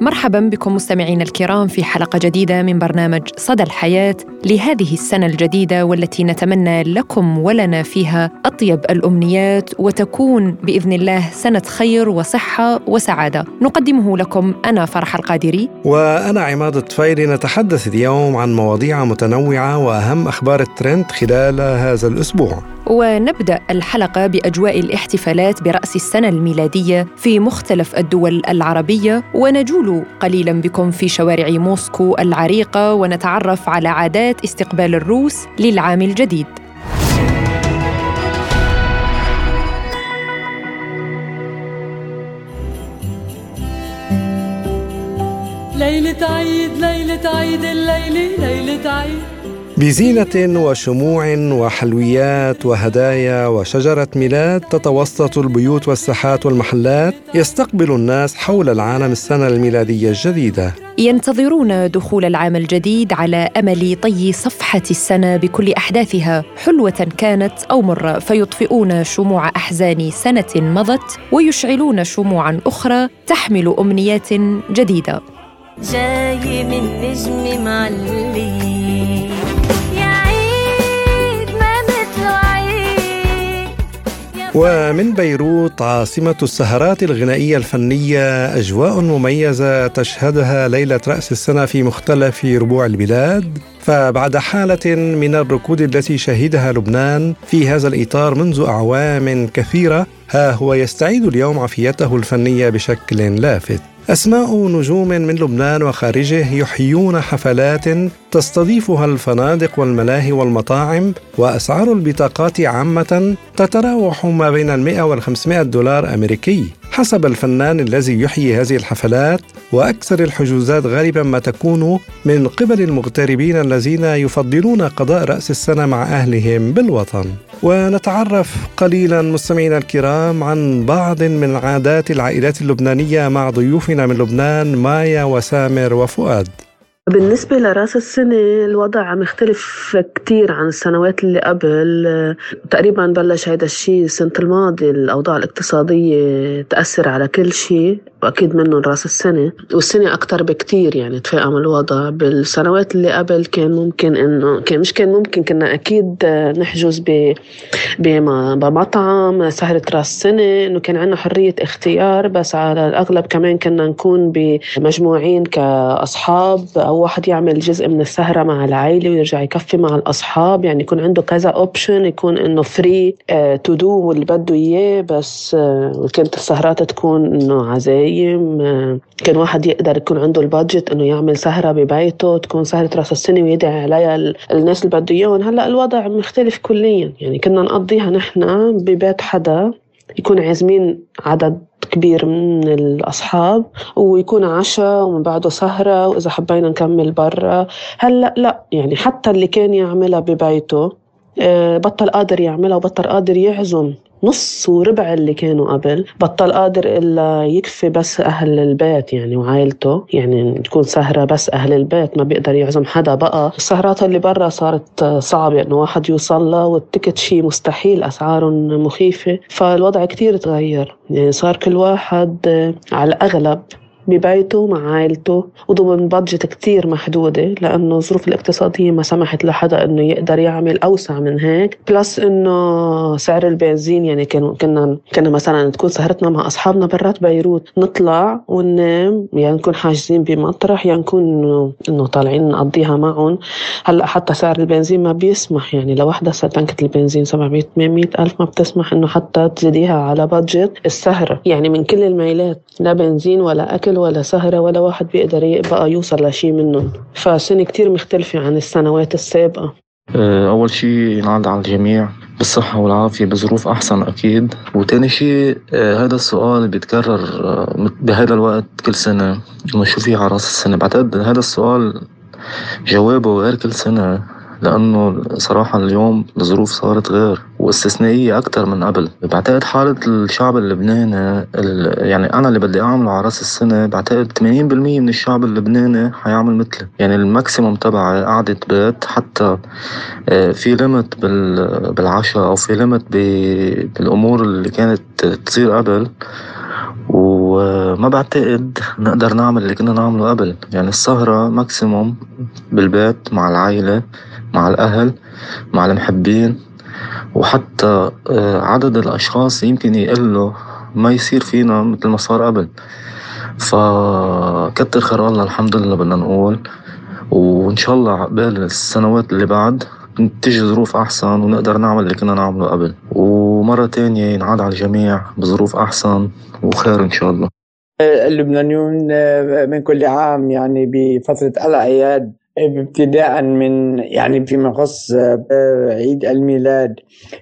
مرحبا بكم مستمعينا الكرام في حلقة جديدة من برنامج صدى الحياة لهذه السنة الجديدة والتي نتمنى لكم ولنا فيها أطيب الأمنيات وتكون بإذن الله سنة خير وصحة وسعادة. نقدمه لكم أنا فرح القادري. وأنا عماد الطفيلي نتحدث اليوم عن مواضيع متنوعة وأهم أخبار الترند خلال هذا الأسبوع. ونبدأ الحلقة بأجواء الاحتفالات برأس السنة الميلادية في مختلف الدول العربية. ونجول قليلا بكم في شوارع موسكو العريقة ونتعرف على عادات استقبال الروس للعام الجديد. ليلة عيد ليلة عيد الليلة ليلة عيد. بزينة وشموع وحلويات وهدايا وشجرة ميلاد تتوسط البيوت والساحات والمحلات يستقبل الناس حول العالم السنة الميلادية الجديدة. ينتظرون دخول العام الجديد على أمل طي صفحة السنة بكل أحداثها. حلوة كانت أو مره فيطفئون شموع أحزان سنة مضت ويشعلون شموعا أخرى تحمل أمنيات جديدة. جاي من نجم معلي. ومن بيروت عاصمة السهرات الغنائية الفنية أجواء مميزة تشهدها ليلة رأس السنة في مختلف ربوع البلاد. فبعد حالة من الركود التي شهدها لبنان في هذا الإطار منذ أعوام كثيرة ها هو يستعيد اليوم عافيته الفنية بشكل لافت. أسماء نجوم من لبنان وخارجه يحيون حفلات تستضيفها الفنادق والملاهي والمطاعم وأسعار البطاقات عامة تتراوح ما بين المئة والخمسمائة دولار أمريكي. حسب الفنان الذي يحيي هذه الحفلات وأكثر الحجوزات غالبا ما تكون من قبل المغتربين الذين يفضلون قضاء رأس السنة مع أهلهم بالوطن. ونتعرف قليلا مستمعينا الكرام عن بعض من عادات العائلات اللبنانية مع ضيوفنا من لبنان مايا وسامر وفؤاد. بالنسبة لرأس السنة الوضع مختلف كتير عن السنوات اللي قبل. تقريبا بلش هيدا الشيء السنة الماضية الأوضاع الاقتصادية تأثر على كل شيء. وأكيد منهم رأس السنة والسنة أكتر بكتير يعني تفاقم الوضع. بالسنوات اللي قبل كان ممكن إنه كان مش كان ممكن كنا أكيد نحجز بمطعم سهرة رأس سنة إنه كان عندنا حرية اختيار. بس على الأغلب كمان كنا نكون بمجموعين كأصحاب أو واحد يعمل جزء من السهرة مع العائلة ويرجع يكفي مع الأصحاب. يعني يكون عنده كذا option يكون إنه free to do واللي بده إياه. بس uh, كانت السهرات تكون إنه عزايم. Uh, كان واحد يقدر يكون عنده ال budget إنه يعمل سهرة ببيته تكون سهرة راس السنة ويدعي عليها الناس اللي بده إياهم. هلأ الوضع مختلف كليا. يعني كنا نقضيها نحن ببيت حدا يكون عازمين عدد كبير من الأصحاب ويكون عشاء ومن بعده سهرة وإذا حبينا نكمل برا. هلأ لا يعني حتى اللي كان يعملها ببيته آه، بطل قادر يعملها وبطل قادر يعزم. نص وربع اللي كانوا قبل. بطل قادر إلا يكفي بس أهل البيت يعني وعائلته. يعني تكون سهرة بس أهل البيت ما بيقدر يعزم حدا بقى. السهرات اللي برا صارت صعبة إنه واحد يوصل لها وال ticket شيء مستحيل أسعارهم مخيفة. فالوضع كتير تغير. يعني صار كل واحد على الأغلب ببيته مع عائلته وضمن budget كتير محدودة لأنه الظروف الاقتصادية ما سمحت لحدا إنه يقدر يعمل أوسع من هيك. plus إنه سعر البنزين يعني كانوا كنا كنا مثلا تكون سهرتنا مع أصحابنا برات بيروت. نطلع وننام يعني نكون حاجزين بمطرح يعني نكون إنه طالعين نقضيها معهم. هلأ حتى سعر البنزين ما بيسمح يعني لوحدة تنكة البنزين 700 800 ألف ما بتسمح إنه حتى تزيديها على بادجت السهرة يعني من كل الميلات لا بنزين ولا أكل ولا سهرة ولا واحد بيقدر بقى يوصل لشي منهم. فسنة كتير مختلفة عن السنوات السابقة. آه، أول شيء ينعاد على الجميع بالصحة والعافية بظروف أحسن أكيد. وتاني شيء آه، هذا السؤال بيتكرر آه، بهذا الوقت كل سنة. إنه شو في على رأس السنة؟ بعتقد هذا السؤال جوابه غير كل سنة. لأنه صراحة اليوم الظروف صارت غير واستثنائية أكتر من قبل. بعتقد حالة الشعب اللبناني يعني أنا اللي بدي أعمله على رأس السنة بعتقد 80% من الشعب اللبناني حيعمل مثلي. يعني ال maximum تبعي قعدة بيت حتى آه، في limit بالعشاء أو في limit بالأمور اللي كانت تصير قبل. وما بعتقد نقدر نعمل اللي كنا نعمله قبل. يعني السهرة ماكسيموم بالبيت مع العائلة مع الأهل مع المحبين وحتى آه، عدد الأشخاص يمكن يقله ما يصير فينا مثل ما صار قبل. فكتر خير الله الحمد لله بدنا نقول. وإن شاء الله عقبال السنوات اللي بعد تيجي ظروف أحسن ونقدر نعمل اللي كنا نعمله قبل. ومرة تانية ينعاد على الجميع بظروف أحسن وخير إن شاء الله. اللبنانيون آه، من كل عام يعني بفترة الأعياد ابتداء من يعني فيما يخص آه، عيد الميلاد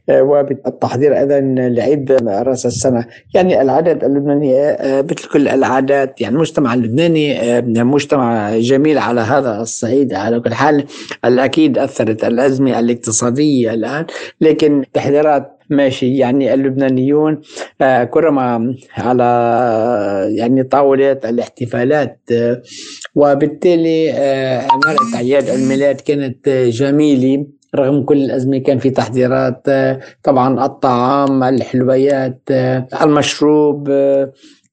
آه، وبالتحضير أيضا لعيد رأس السنة. يعني العادات اللبنانيه آه، مثل كل العادات يعني المجتمع اللبناني مجتمع جميل على هذا الصعيد على كل حال. الأكيد أثرت الأزمة الاقتصادية الآن لكن تحذيرات ماشي. يعني اللبنانيون كرما على يعني طاولة الاحتفالات وبالتالي عمارة آه، أعياد الميلاد كانت جميلة رغم كل الأزمة كان في تحضيرات آه، طبعا الطعام الحلويات آه، المشروب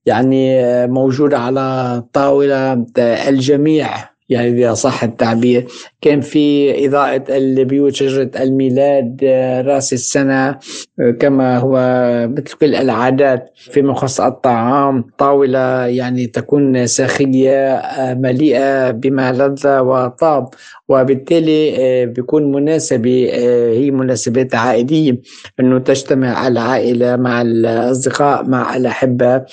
يعني موجودة على طاولة الجميع يعني إذا صح التعبير. كان في إضاءة البيوت شجرة الميلاد رأس السنة كما هو مثل كل العادات فيما يخص الطعام طاولة يعني تكون ساخية مليئة بما لذ وطاب وبالتالي بيكون مناسبة هي مناسبات عائلية أنه تجتمع العائلة مع الأصدقاء مع الأحبة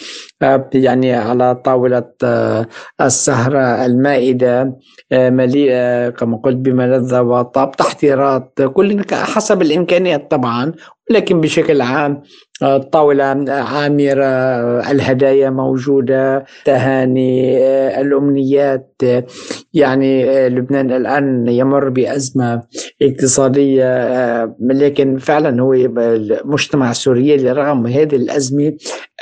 يعني على طاولة السهرة المائدة مليئة كما قلت بملذة وطاب تحضيرات كل حسب الإمكانيات طبعا لكن بشكل عام الطاولة عامرة الهدايا موجودة تهاني الأمنيات يعني لبنان الآن يمر بأزمة اقتصادية لكن فعلا هو المجتمع السوري رغم هذه الأزمة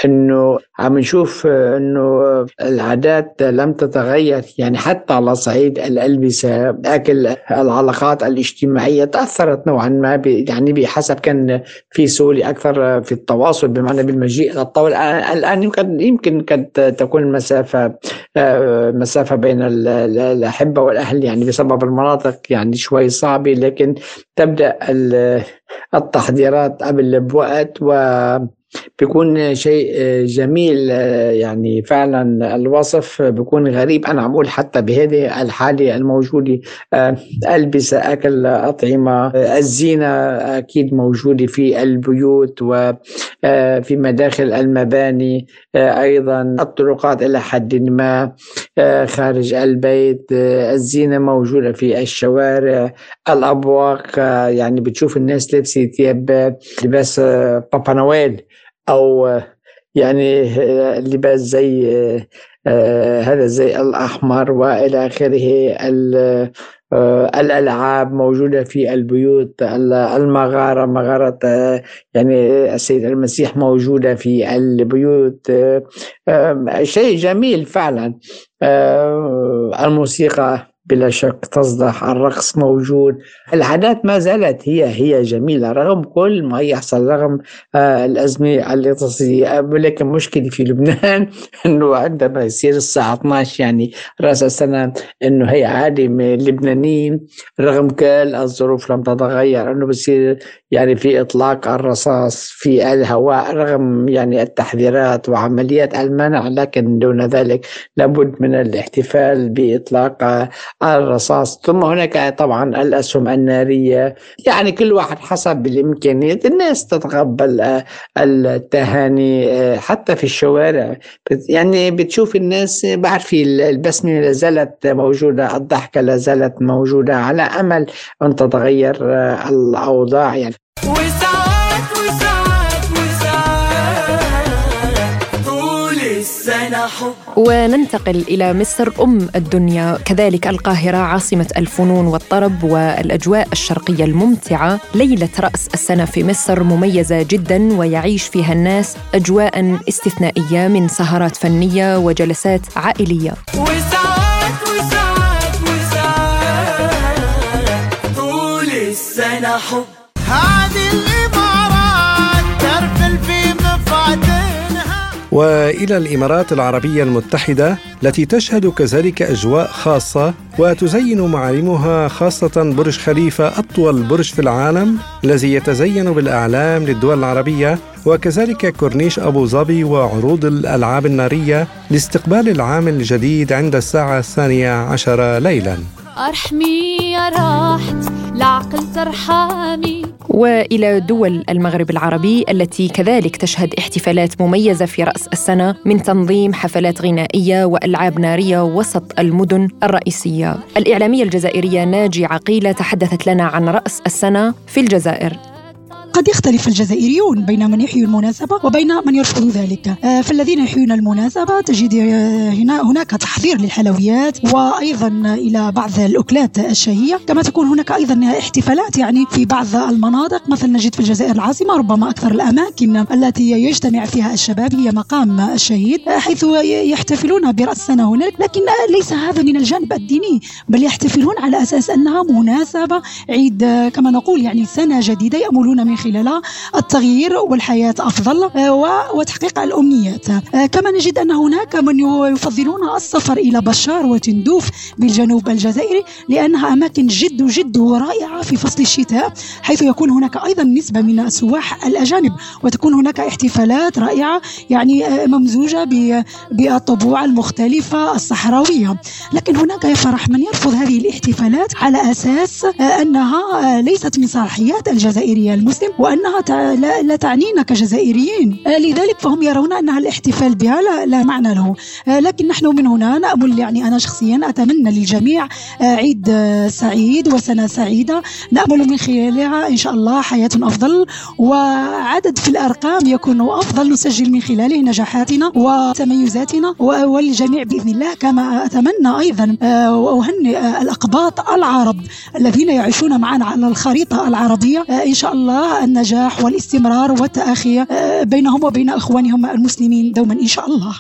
أنه عم نشوف أنه العادات لم تتغير. يعني حتى على صعيد الألبسة أكل العلاقات الاجتماعية تأثرت نوعا ما يعني بحسب كان في سوري أكثر في التواصل بمعنى بالمجيء إلى الطاولة. الآن يمكن يمكن قد تكون المسافه آه، مسافة بين الأحبة والأهل يعني بسبب المناطق يعني شوي صعبة لكن تبدأ التحضيرات قبل بوقت و بيكون شيء جميل يعني فعلا الوصف بيكون غريب. أنا عم أقول حتى بهذه الحالة الموجودة ألبسة أكل أطعمة الزينة أكيد موجودة في البيوت وفي مداخل المباني أيضا الطرقات إلى حد ما خارج البيت الزينة موجودة في الشوارع الأبواق يعني بتشوف الناس لابسة ثياب لباس بابا نويل. أو يعني لباس زي آه، هذا زي الأحمر وإلى آخره آه، الألعاب موجودة في البيوت المغارة مغارة آه، يعني السيد المسيح موجودة في البيوت شيء جميل فعلا الموسيقى. بلا شك تصدح الرقص موجود. العادات ما زالت هي هي جميلة رغم كل ما يحصل رغم آه الأزمة الاقتصادية ولكن مشكلة في لبنان أنه عندما يصير الساعة 12 يعني رأس السنة أنه هي عادة من اللبنانيين رغم كل الظروف لم تتغير أنه بصير يعني في إطلاق الرصاص في الهواء رغم يعني التحذيرات وعمليات المنع لكن دون ذلك لابد من الاحتفال بإطلاق الرصاص. ثم هناك طبعا الأسهم النارية. يعني كل واحد حسب الإمكانيات الناس تتقبل التهاني حتى في الشوارع. يعني بتشوف الناس بعرف البسمة لا زالت موجودة الضحكة لا زالت موجودة. على أمل أن تتغير الأوضاع. يعني وساعات وساعات وساعات طول السنة حب. وننتقل إلى مصر أم الدنيا. كذلك القاهرة عاصمة الفنون والطرب والأجواء الشرقية الممتعة. ليلة رأس السنة في مصر مميزة جدا ويعيش فيها الناس أجواء استثنائية من سهرات فنية وجلسات عائلية. وساعات وساعات وساعات طول السنة حب. وإلى الإمارات العربية المتحدة التي تشهد كذلك أجواء خاصة وتزين معالمها خاصة برج خليفة أطول برج في العالم الذي يتزين بالإعلام للدول العربية وكذلك كورنيش أبو ظبي وعروض الألعاب النارية لاستقبال العام الجديد عند الساعة الثانية عشر ليلا. أرحمي يا راحت لعقل ترحامي وإلى دول المغرب العربي التي كذلك تشهد احتفالات مميزة في رأس السنة من تنظيم حفلات غنائية وألعاب نارية وسط المدن الرئيسية. الإعلامية الجزائرية ناجي عقيلة تحدثت لنا عن رأس السنة في الجزائر. قد يختلف الجزائريون بين من يحيي المناسبة وبين من يرفض ذلك. آه، فالذين يحيون المناسبة تجد هنا هناك تحضير للحلويات وأيضا إلى بعض الأكلات الشهية. كما تكون هناك أيضا احتفالات يعني في بعض المناطق. مثلا نجد في الجزائر العاصمة ربما أكثر الأماكن التي يجتمع فيها الشباب هي مقام الشهيد حيث يحتفلون برأس السنة هناك. لكن ليس هذا من الجانب الديني بل يحتفلون على أساس أنها مناسبة عيد كما نقول يعني سنة جديدة يأملون من خلالها التغيير والحياة أفضل آه، وتحقيق الأمنيات. آه، كما نجد أن هناك من يفضلون السفر إلى بشار وتندوف بالجنوب الجزائري لأنها أماكن جد جد رائعة في فصل الشتاء حيث يكون هناك أيضا نسبة من السواح الأجانب وتكون هناك احتفالات رائعة يعني آه، ممزوجة بالطبوع المختلفة الصحراوية. لكن هناك يا فرح من يرفض هذه الاحتفالات على أساس أنها ليست من صلاحيات الجزائرية المسلم المسلم وأنها لا تعنينا كجزائريين. آه، لذلك فهم يرون أنها الاحتفال بها لا, لا معنى له. آه، لكن نحن من هنا نأمل يعني أنا شخصيا أتمنى للجميع آه، عيد سعيد وسنة سعيدة. نأمل من خلالها إن شاء الله حياة أفضل وعدد في الأرقام يكون أفضل. نسجل من خلاله نجاحاتنا وتميزاتنا والجميع بإذن الله. كما أتمنى أيضا وأهنئ الأقباط العرب الذين يعيشون معنا على الخريطة العربية. إن شاء الله النجاح والاستمرار والتآخي آه، بينهم وبين إخوانهم المسلمين دوما إن شاء الله.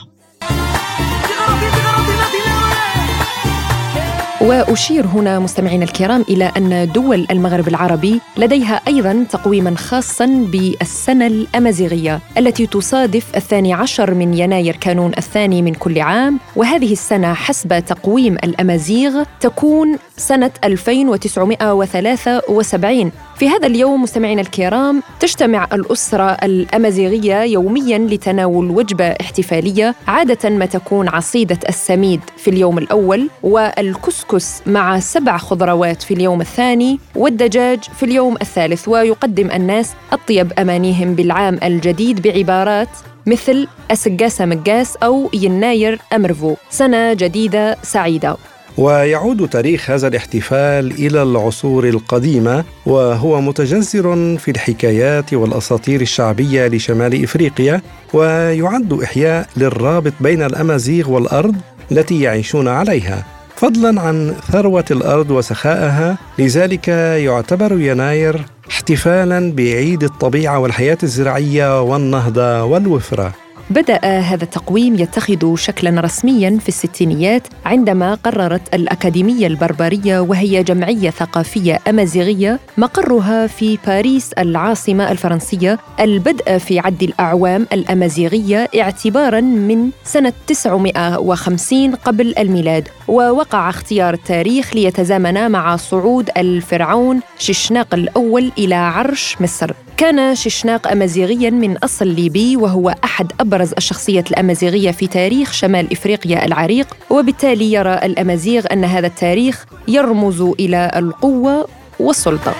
وأشير هنا مستمعينا الكرام إلى أن دول المغرب العربي لديها أيضا تقويما خاصا بالسنة الأمازيغية التي تصادف الثاني عشر من يناير كانون الثاني من كل عام. وهذه السنة حسب تقويم الأمازيغ تكون سنة 2973 في هذا اليوم مستمعينا الكرام تجتمع الأسرة الأمازيغية يوميا لتناول وجبة احتفالية عادة ما تكون عصيدة السميد في اليوم الأول والكسكس مع سبع خضروات في اليوم الثاني والدجاج في اليوم الثالث. ويقدم الناس أطيب أمانيهم بالعام الجديد بعبارات مثل أسقاسة مقاس أو يناير أمرفو. سنة جديدة سعيدة. ويعود تاريخ هذا الاحتفال إلى العصور القديمة وهو متجذر في الحكايات والأساطير الشعبية لشمال إفريقيا ويعد إحياء للرابط بين الأمازيغ والأرض التي يعيشون عليها. فضلا عن ثروة الأرض وسخائها لذلك يعتبر يناير احتفالا بعيد الطبيعة والحياة الزراعية والنهضة والوفرة. بدأ هذا التقويم يتخذ شكلا رسميا في الستينيات عندما قررت الأكاديمية البربرية وهي جمعية ثقافية أمازيغية مقرها في باريس العاصمة الفرنسية البدء في عد الأعوام الأمازيغية اعتبارا من سنة 950 قبل الميلاد ووقع اختيار التاريخ ليتزامن مع صعود الفرعون ششناق الأول إلى عرش مصر. كان ششناق أمازيغيا من أصل ليبي وهو أحد أبرز الشخصيات الأمازيغية في تاريخ شمال إفريقيا العريق وبالتالي يرى الأمازيغ أن هذا التاريخ يرمز إلى القوة والسلطة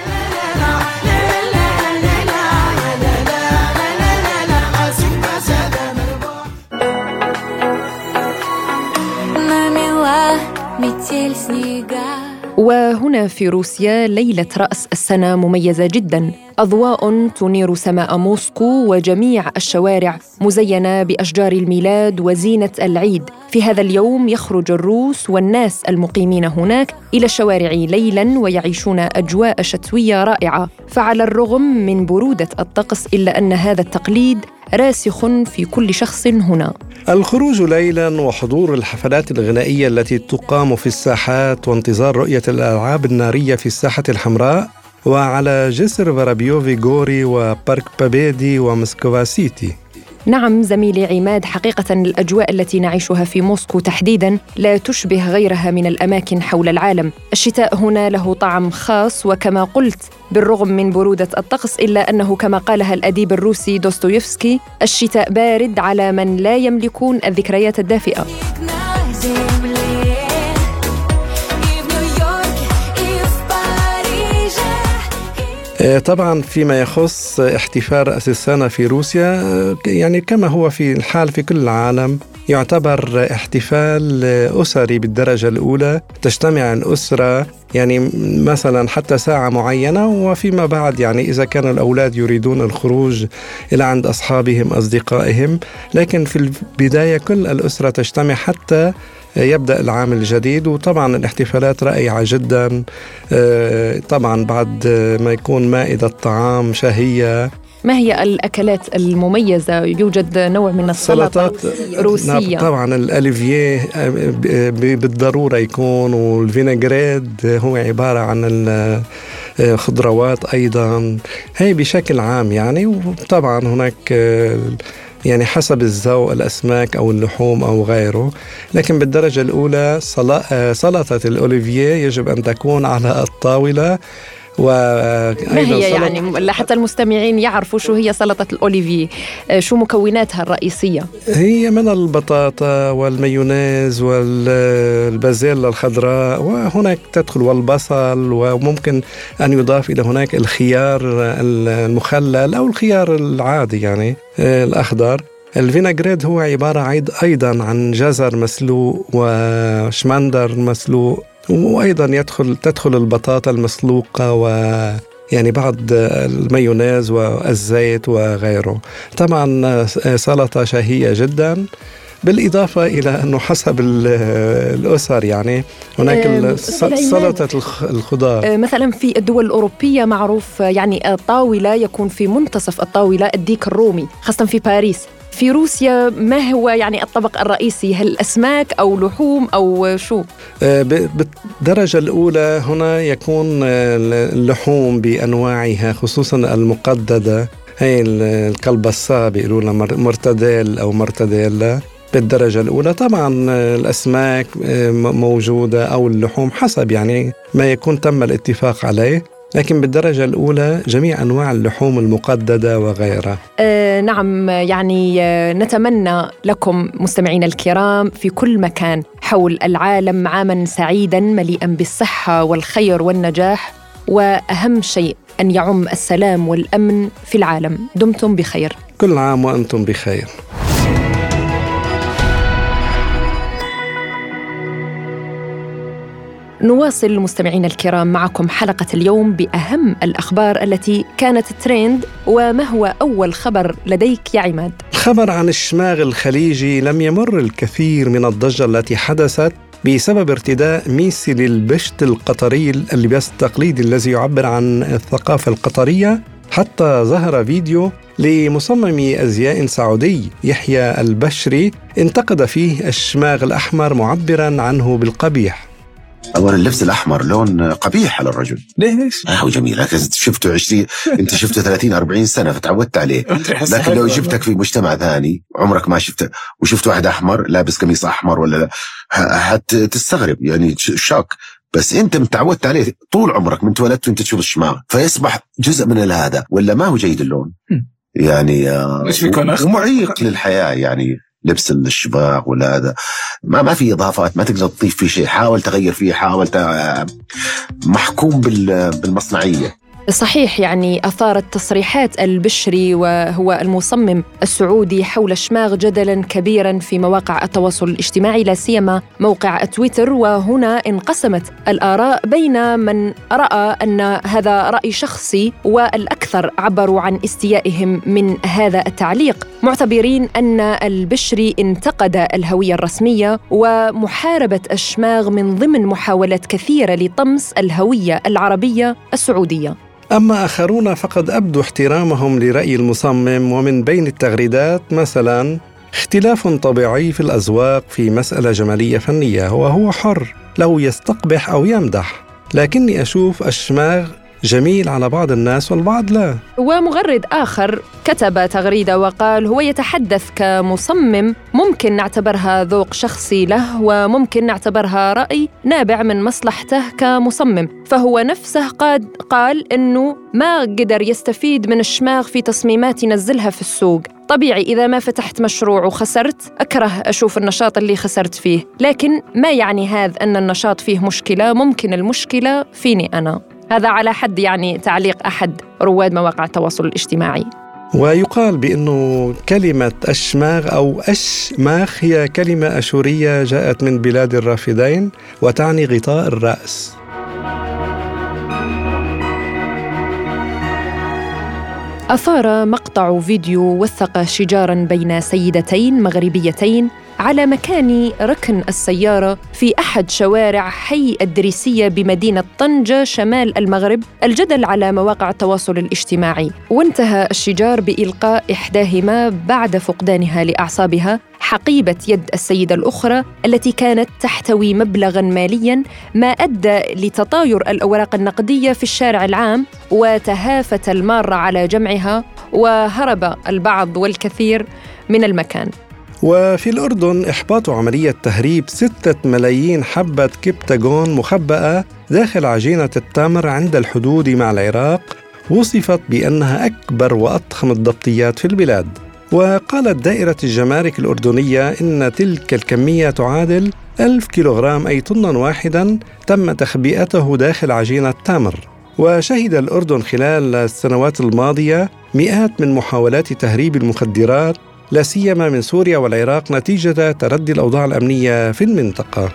метель снега وهنا في روسيا ليلة رأس السنة مميزة جدا. أضواء تنير سماء موسكو وجميع الشوارع مزينة بأشجار الميلاد وزينة العيد. في هذا اليوم يخرج الروس والناس المقيمين هناك إلى الشوارع ليلا ويعيشون أجواء شتوية رائعة. فعلى الرغم من برودة الطقس إلا أن هذا التقليد راسخ في كل شخص هنا. الخروج ليلا وحضور الحفلات الغنائية التي تقام في الساحات وانتظار رؤية الألعاب النارية في الساحة الحمراء وعلى جسر فارابيوفي غوري وبارك بابيدي ومسكوفا سيتي. نعم زميلي عماد حقيقة الأجواء التي نعيشها في موسكو تحديدا لا تشبه غيرها من الأماكن حول العالم. الشتاء هنا له طعم خاص وكما قلت بالرغم من برودة الطقس إلا أنه كما قالها الأديب الروسي دوستويفسكي الشتاء بارد على من لا يملكون الذكريات الدافئة. طبعا فيما يخص احتفال رأس السنة في روسيا آه، يعني كما هو في الحال في كل العالم يعتبر احتفال أسري بالدرجة الأولى. تجتمع الأسرة يعني مثلا حتى ساعة معينة وفيما بعد يعني إذا كان الأولاد يريدون الخروج إلى عند أصحابهم أصدقائهم. لكن في البداية كل الأسرة تجتمع حتى يبدأ العام الجديد وطبعا الاحتفالات رائعة جدا. آه، طبعا بعد ما يكون مائدة طعام شهية. ما هي الأكلات المميزة؟ يوجد نوع من السلطات روسية نعم، طبعا الأليفيه آه، بالضرورة يكون والفينيغريد هو عبارة عن الخضروات آه، أيضا. هي بشكل عام يعني وطبعا هناك يعني حسب الذوق الأسماك أو اللحوم أو غيره. لكن بالدرجة الأولى سلطة الأوليفيه يجب أن تكون على الطاولة. ما هي يعني لحتى المستمعين يعرفوا شو هي سلطة الأوليفي آه، شو مكوناتها الرئيسية؟ هي من البطاطا والمايونيز والبازيلا الخضراء وهناك تدخل والبصل وممكن أن يضاف إلى هناك الخيار المخلل أو الخيار العادي يعني آه، الأخضر. الفيناغريد هو عبارة أيضا عن جزر مسلوق وشمندر مسلوق. وأيضا يدخل تدخل البطاطا المسلوقة و يعني بعض المايونيز والزيت وغيره. طبعا سلطة شهية جدا بالإضافة إلى أنه حسب الأسر يعني هناك سلطة الخضار. مثلا في الدول الأوروبية معروف يعني الطاولة يكون في منتصف الطاولة الديك الرومي خاصة في باريس. في روسيا ما هو يعني الطبق الرئيسي؟ هل أسماك أو لحوم أو شو؟ آه، بالدرجة الأولى هنا يكون اللحوم بأنواعها خصوصا المقددة. هي الكلبصة بيقولوا لها مرتديل أو مرتديلا بالدرجة الأولى. طبعا الأسماك آه، موجودة أو اللحوم حسب يعني ما يكون تم الاتفاق عليه. لكن بالدرجة الأولى جميع أنواع اللحوم المقددة وغيرها. آه نعم يعني آه نتمنى لكم مستمعينا الكرام في كل مكان حول العالم عاما سعيدا مليئا بالصحة والخير والنجاح. وأهم شيء أن يعم السلام والأمن في العالم. دمتم بخير. كل عام وأنتم بخير. نواصل مستمعينا الكرام معكم حلقة اليوم بأهم الأخبار التي كانت تريند وما هو أول خبر لديك يا عماد؟ خبر عن الشماغ الخليجي لم يمر الكثير من الضجة التي حدثت بسبب ارتداء ميسي للبشت القطري اللباس التقليدي الذي يعبر عن الثقافة القطرية حتى ظهر فيديو لمصمم أزياء سعودي يحيى البشري انتقد فيه الشماغ الأحمر معبرا عنه بالقبيح اولا اللبس الأحمر لون قبيح على الرجل. ليه؟ ليش؟ آه هو جميل. لكن شفته 20 أنت شفته 30 40 سنة فتعودت عليه. لكن لو جبتك في مجتمع ثاني عمرك ما شفته. وشفت واحد أحمر لابس قميص أحمر ولا حتستغرب يعني شوك. بس أنت متعودت عليه طول عمرك من تولدت وأنت تشوف الشماغ. فيصبح جزء من هذا ولا ما هو جيد اللون؟ يعني آه إيش بيكون ومعيق للحياة يعني. لبس الشباك ولا هذا. ما ما في اضافات ما تقدر تضيف فيه شيء. حاول تغير فيه حاول محكوم بالمصنعية. صحيح يعني أثارت تصريحات البشري وهو المصمم السعودي حول شماغ جدلا كبيرا في مواقع التواصل الاجتماعي لا سيما موقع تويتر. وهنا انقسمت الآراء بين من رأى أن هذا رأي شخصي والأكثر عبروا عن استيائهم من هذا التعليق. معتبرين أن البشري انتقد الهوية الرسمية ومحاربة الشماغ من ضمن محاولات كثيرة لطمس الهوية العربية السعودية. أما آخرون فقد أبدوا احترامهم لرأي المصمم ومن بين التغريدات مثلا اختلاف طبيعي في الأذواق في مسألة جمالية فنية وهو حر له يستقبح أو يمدح. لكني أشوف الشماغ جميل على بعض الناس والبعض لا. ومغرد آخر كتب تغريدة وقال هو يتحدث كمصمم ممكن نعتبرها ذوق شخصي له وممكن نعتبرها رأي نابع من مصلحته كمصمم فهو نفسه قد قال أنه ما قدر يستفيد من الشماغ في تصميمات ينزلها في السوق. طبيعي إذا ما فتحت مشروع وخسرت أكره أشوف النشاط اللي خسرت فيه لكن ما يعني هذا أن النشاط فيه مشكلة؟ ممكن المشكلة فيني أنا. هذا على حد يعني تعليق أحد رواد مواقع التواصل الاجتماعي. ويقال بأنه كلمة أشماغ أو أشماخ هي كلمة أشورية جاءت من بلاد الرافدين وتعني غطاء الرأس. أثار مقطع فيديو وثق شجارا بين سيدتين مغربيتين على مكان ركن السيارة في أحد شوارع حي الدريسية بمدينة طنجة شمال المغرب الجدل على مواقع التواصل الاجتماعي. وانتهى الشجار بإلقاء إحداهما بعد فقدانها لأعصابها حقيبة يد السيدة الأخرى التي كانت تحتوي مبلغا ماليا ما أدى لتطاير الأوراق النقدية في الشارع العام وتهافت المارة على جمعها وهرب البعض والكثير من المكان. وفي الأردن إحباط عملية تهريب ستة ملايين حبة كبتاغون مخبأة داخل عجينة التمر عند الحدود مع العراق وصفت بأنها أكبر وأضخم الضبطيات في البلاد. وقالت دائرة الجمارك الأردنية إن تلك الكمية تعادل ألف كيلوغرام أي طنا واحدا تم تخبئته داخل عجينة تمر. وشهد الأردن خلال السنوات الماضية مئات من محاولات تهريب المخدرات لا سيما من سوريا والعراق نتيجة تردي الأوضاع الأمنية في المنطقة.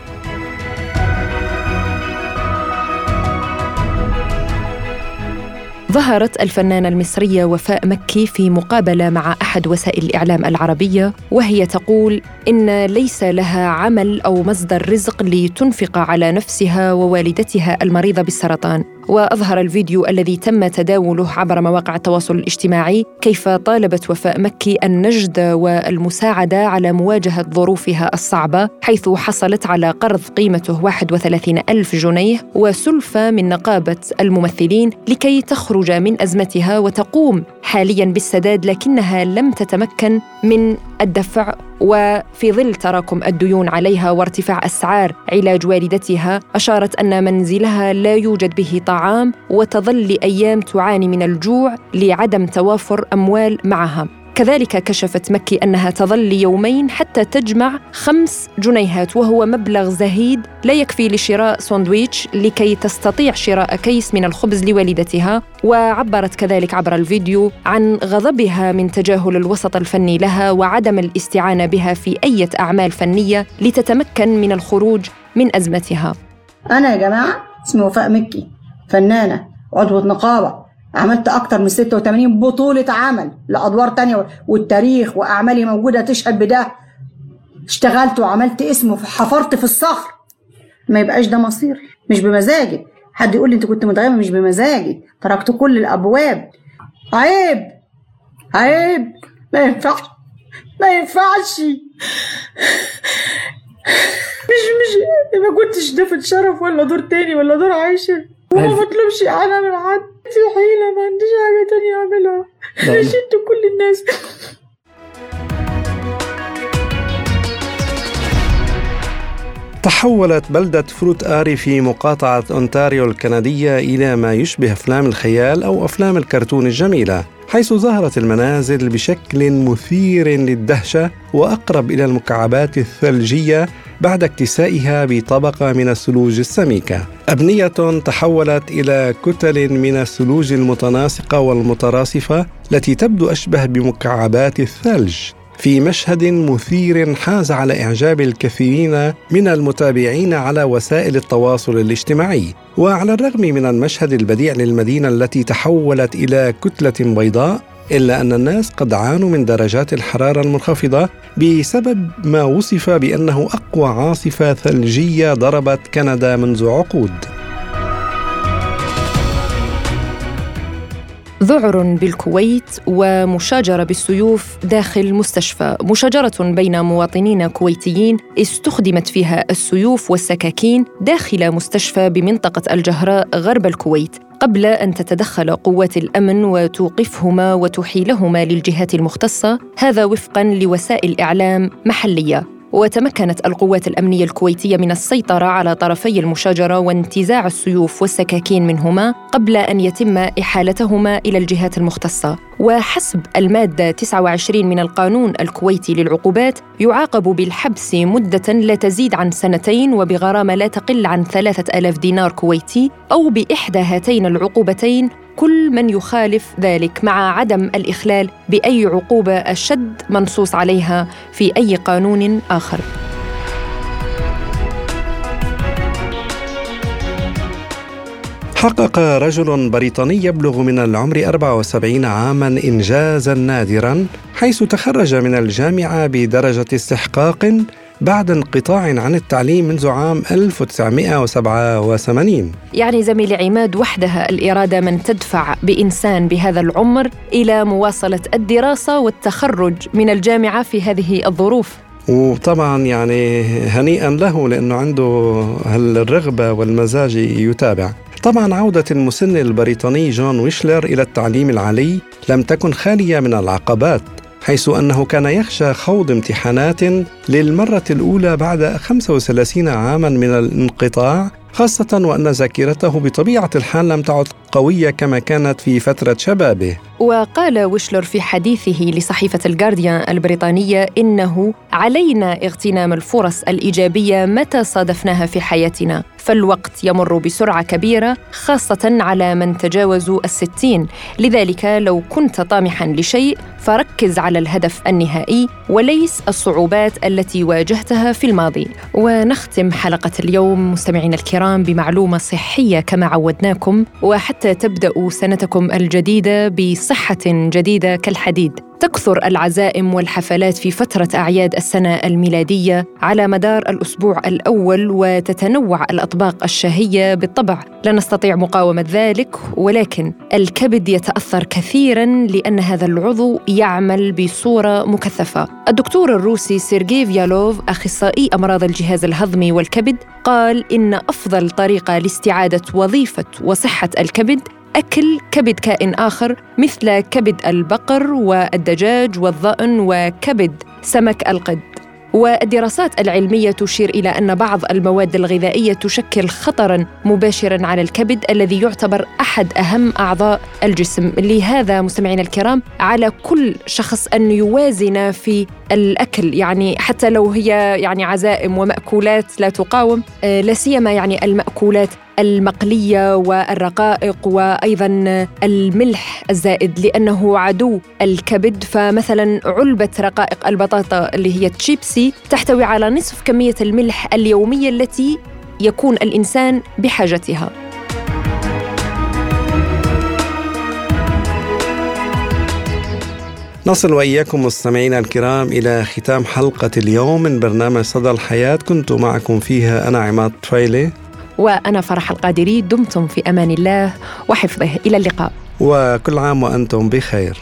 ظهرت الفنانة المصرية وفاء مكي في مقابلة مع أحد وسائل الإعلام العربية وهي تقول إن ليس لها عمل أو مصدر رزق لتنفق على نفسها ووالدتها المريضة بالسرطان. وأظهر الفيديو الذي تم تداوله عبر مواقع التواصل الاجتماعي كيف طالبت وفاء مكي النجد والمساعدة على مواجهة ظروفها الصعبة حيث حصلت على قرض قيمته 31 ألف جنيه وسلفة من نقابة الممثلين لكي تخرج من أزمتها وتقوم حاليا بالسداد لكنها لم تتمكن من الدفع. وفي ظل تراكم الديون عليها وارتفاع أسعار علاج والدتها أشارت أن منزلها لا يوجد به طعام وتظل لأيام تعاني من الجوع لعدم توافر أموال معها. كذلك كشفت مكي أنها تظل يومين حتى تجمع خمس جنيهات وهو مبلغ زهيد لا يكفي لشراء ساندويتش لكي تستطيع شراء كيس من الخبز لوالدتها. وعبرت كذلك عبر الفيديو عن غضبها من تجاهل الوسط الفني لها وعدم الاستعانة بها في أي أعمال فنية لتتمكن من الخروج من أزمتها. أنا يا جماعة اسمي وفاء مكي. فنانة عضوة نقابة عملت أكتر من 86 بطولة عمل لأدوار تانية والتاريخ وأعمالي موجودة تشهد بده. اشتغلت وعملت اسم وحفرت في الصخر. ما يبقاش ده مصير. مش بمزاجي. حد يقول لي انت كنت متغيبه مش بمزاجي. تركت كل الأبواب. عيب. عيب. ما ينفعش. ما ينفعش. مش مش ما كنتش ضيفة شرف ولا دور تاني ولا دور عاشر وما بطلبش أنا من حد في حيلة ما عنديش حاجة تانية أعملها. نشدت كل الناس. تحولت بلدة فروت آري في مقاطعة أونتاريو الكندية إلى ما يشبه أفلام الخيال أو أفلام الكرتون الجميلة حيث ظهرت المنازل بشكل مثير للدهشة وأقرب إلى المكعبات الثلجية بعد اكتسائها بطبقة من الثلوج السميكة. أبنية تحولت إلى كتل من الثلوج المتناسقة والمتراصفة التي تبدو أشبه بمكعبات الثلج. في مشهد مثير حاز على إعجاب الكثيرين من المتابعين على وسائل التواصل الاجتماعي. وعلى الرغم من المشهد البديع للمدينة التي تحولت إلى كتلة بيضاء إلا أن الناس قد عانوا من درجات الحرارة المنخفضة بسبب ما وصف بأنه أقوى عاصفة ثلجية ضربت كندا منذ عقود. ذعر بالكويت ومشاجرة بالسيوف داخل مستشفى. مشاجرة بين مواطنين كويتيين استخدمت فيها السيوف والسكاكين داخل مستشفى بمنطقة الجهراء غرب الكويت. قبل أن تتدخل قوات الأمن وتوقفهما وتحيلهما للجهات المختصة هذا وفقا لوسائل إعلام محلية. وتمكنت القوات الأمنية الكويتية من السيطرة على طرفي المشاجرة وانتزاع السيوف والسكاكين منهما قبل أن يتم إحالتهما إلى الجهات المختصة. وحسب المادة 29 من القانون الكويتي للعقوبات يعاقب بالحبس مدة لا تزيد عن سنتين وبغرامة لا تقل عن ثلاثة آلاف دينار كويتي أو بإحدى هاتين العقوبتين كل من يخالف ذلك مع عدم الإخلال بأي عقوبة أشد منصوص عليها في أي قانون آخر. حقق رجل بريطاني يبلغ من العمر 74 عاما إنجازا نادرا حيث تخرج من الجامعة بدرجة استحقاق بعد انقطاع عن التعليم منذ عام 1987 يعني زميلي عماد وحدها الإرادة من تدفع بإنسان بهذا العمر إلى مواصلة الدراسة والتخرج من الجامعة في هذه الظروف. وطبعا يعني هنيئا له لأنه عنده الرغبة والمزاج يتابع. طبعا عودة المسن البريطاني جون ويشلر إلى التعليم العالي لم تكن خالية من العقبات حيث أنه كان يخشى خوض امتحانات للمرة الأولى بعد 35 عاما من الانقطاع خاصة وأن ذاكرته بطبيعة الحال لم تعد قوية كما كانت في فترة شبابه. وقال ويشلر في حديثه لصحيفة الجارديان البريطانية إنه علينا اغتنام الفرص الإيجابية متى صادفناها في حياتنا فالوقت يمر بسرعة كبيرة خاصة على من تجاوزوا الستين. لذلك لو كنت طامحا لشيء فركز على الهدف النهائي وليس الصعوبات التي واجهتها في الماضي. ونختم حلقة اليوم مستمعينا الكرام بمعلومة صحية كما عودناكم وحتى تبدأوا سنتكم الجديدة بصحة جديدة كالحديد. تكثر العزائم والحفلات في فترة أعياد السنة الميلادية على مدار الأسبوع الأول وتتنوع الأطباق الشهية بالطبع. لا نستطيع مقاومة ذلك ولكن الكبد يتأثر كثيرا لأن هذا العضو يعمل بصورة مكثفة. الدكتور الروسي سيرجي فيالوف أخصائي أمراض الجهاز الهضمي والكبد قال إن أفضل طريقة لاستعادة وظيفة وصحة الكبد أكل كبد كائن آخر مثل كبد البقر والدجاج والظأن وكبد سمك القد. والدراسات العلمية تشير إلى أن بعض المواد الغذائية تشكل خطرا مباشرا على الكبد الذي يعتبر أحد أهم أعضاء الجسم. لهذا مستمعينا الكرام على كل شخص أن يوازن في الأكل يعني حتى لو هي يعني عزائم ومأكولات لا تقاوم آه، لا سيما يعني المأكولات المقلية والرقائق وأيضا الملح الزائد لأنه عدو الكبد. فمثلا علبة رقائق البطاطا اللي هي تشيبسي تحتوي على نصف كمية الملح اليومية التي يكون الإنسان بحاجتها. نصل وإياكم مستمعينا الكرام إلى ختام حلقة اليوم من برنامج صدى الحياة. كنت معكم فيها أنا عماد طفيلة وأنا فرح القادري دمتم في أمان الله وحفظه. إلى اللقاء. وكل عام وأنتم بخير.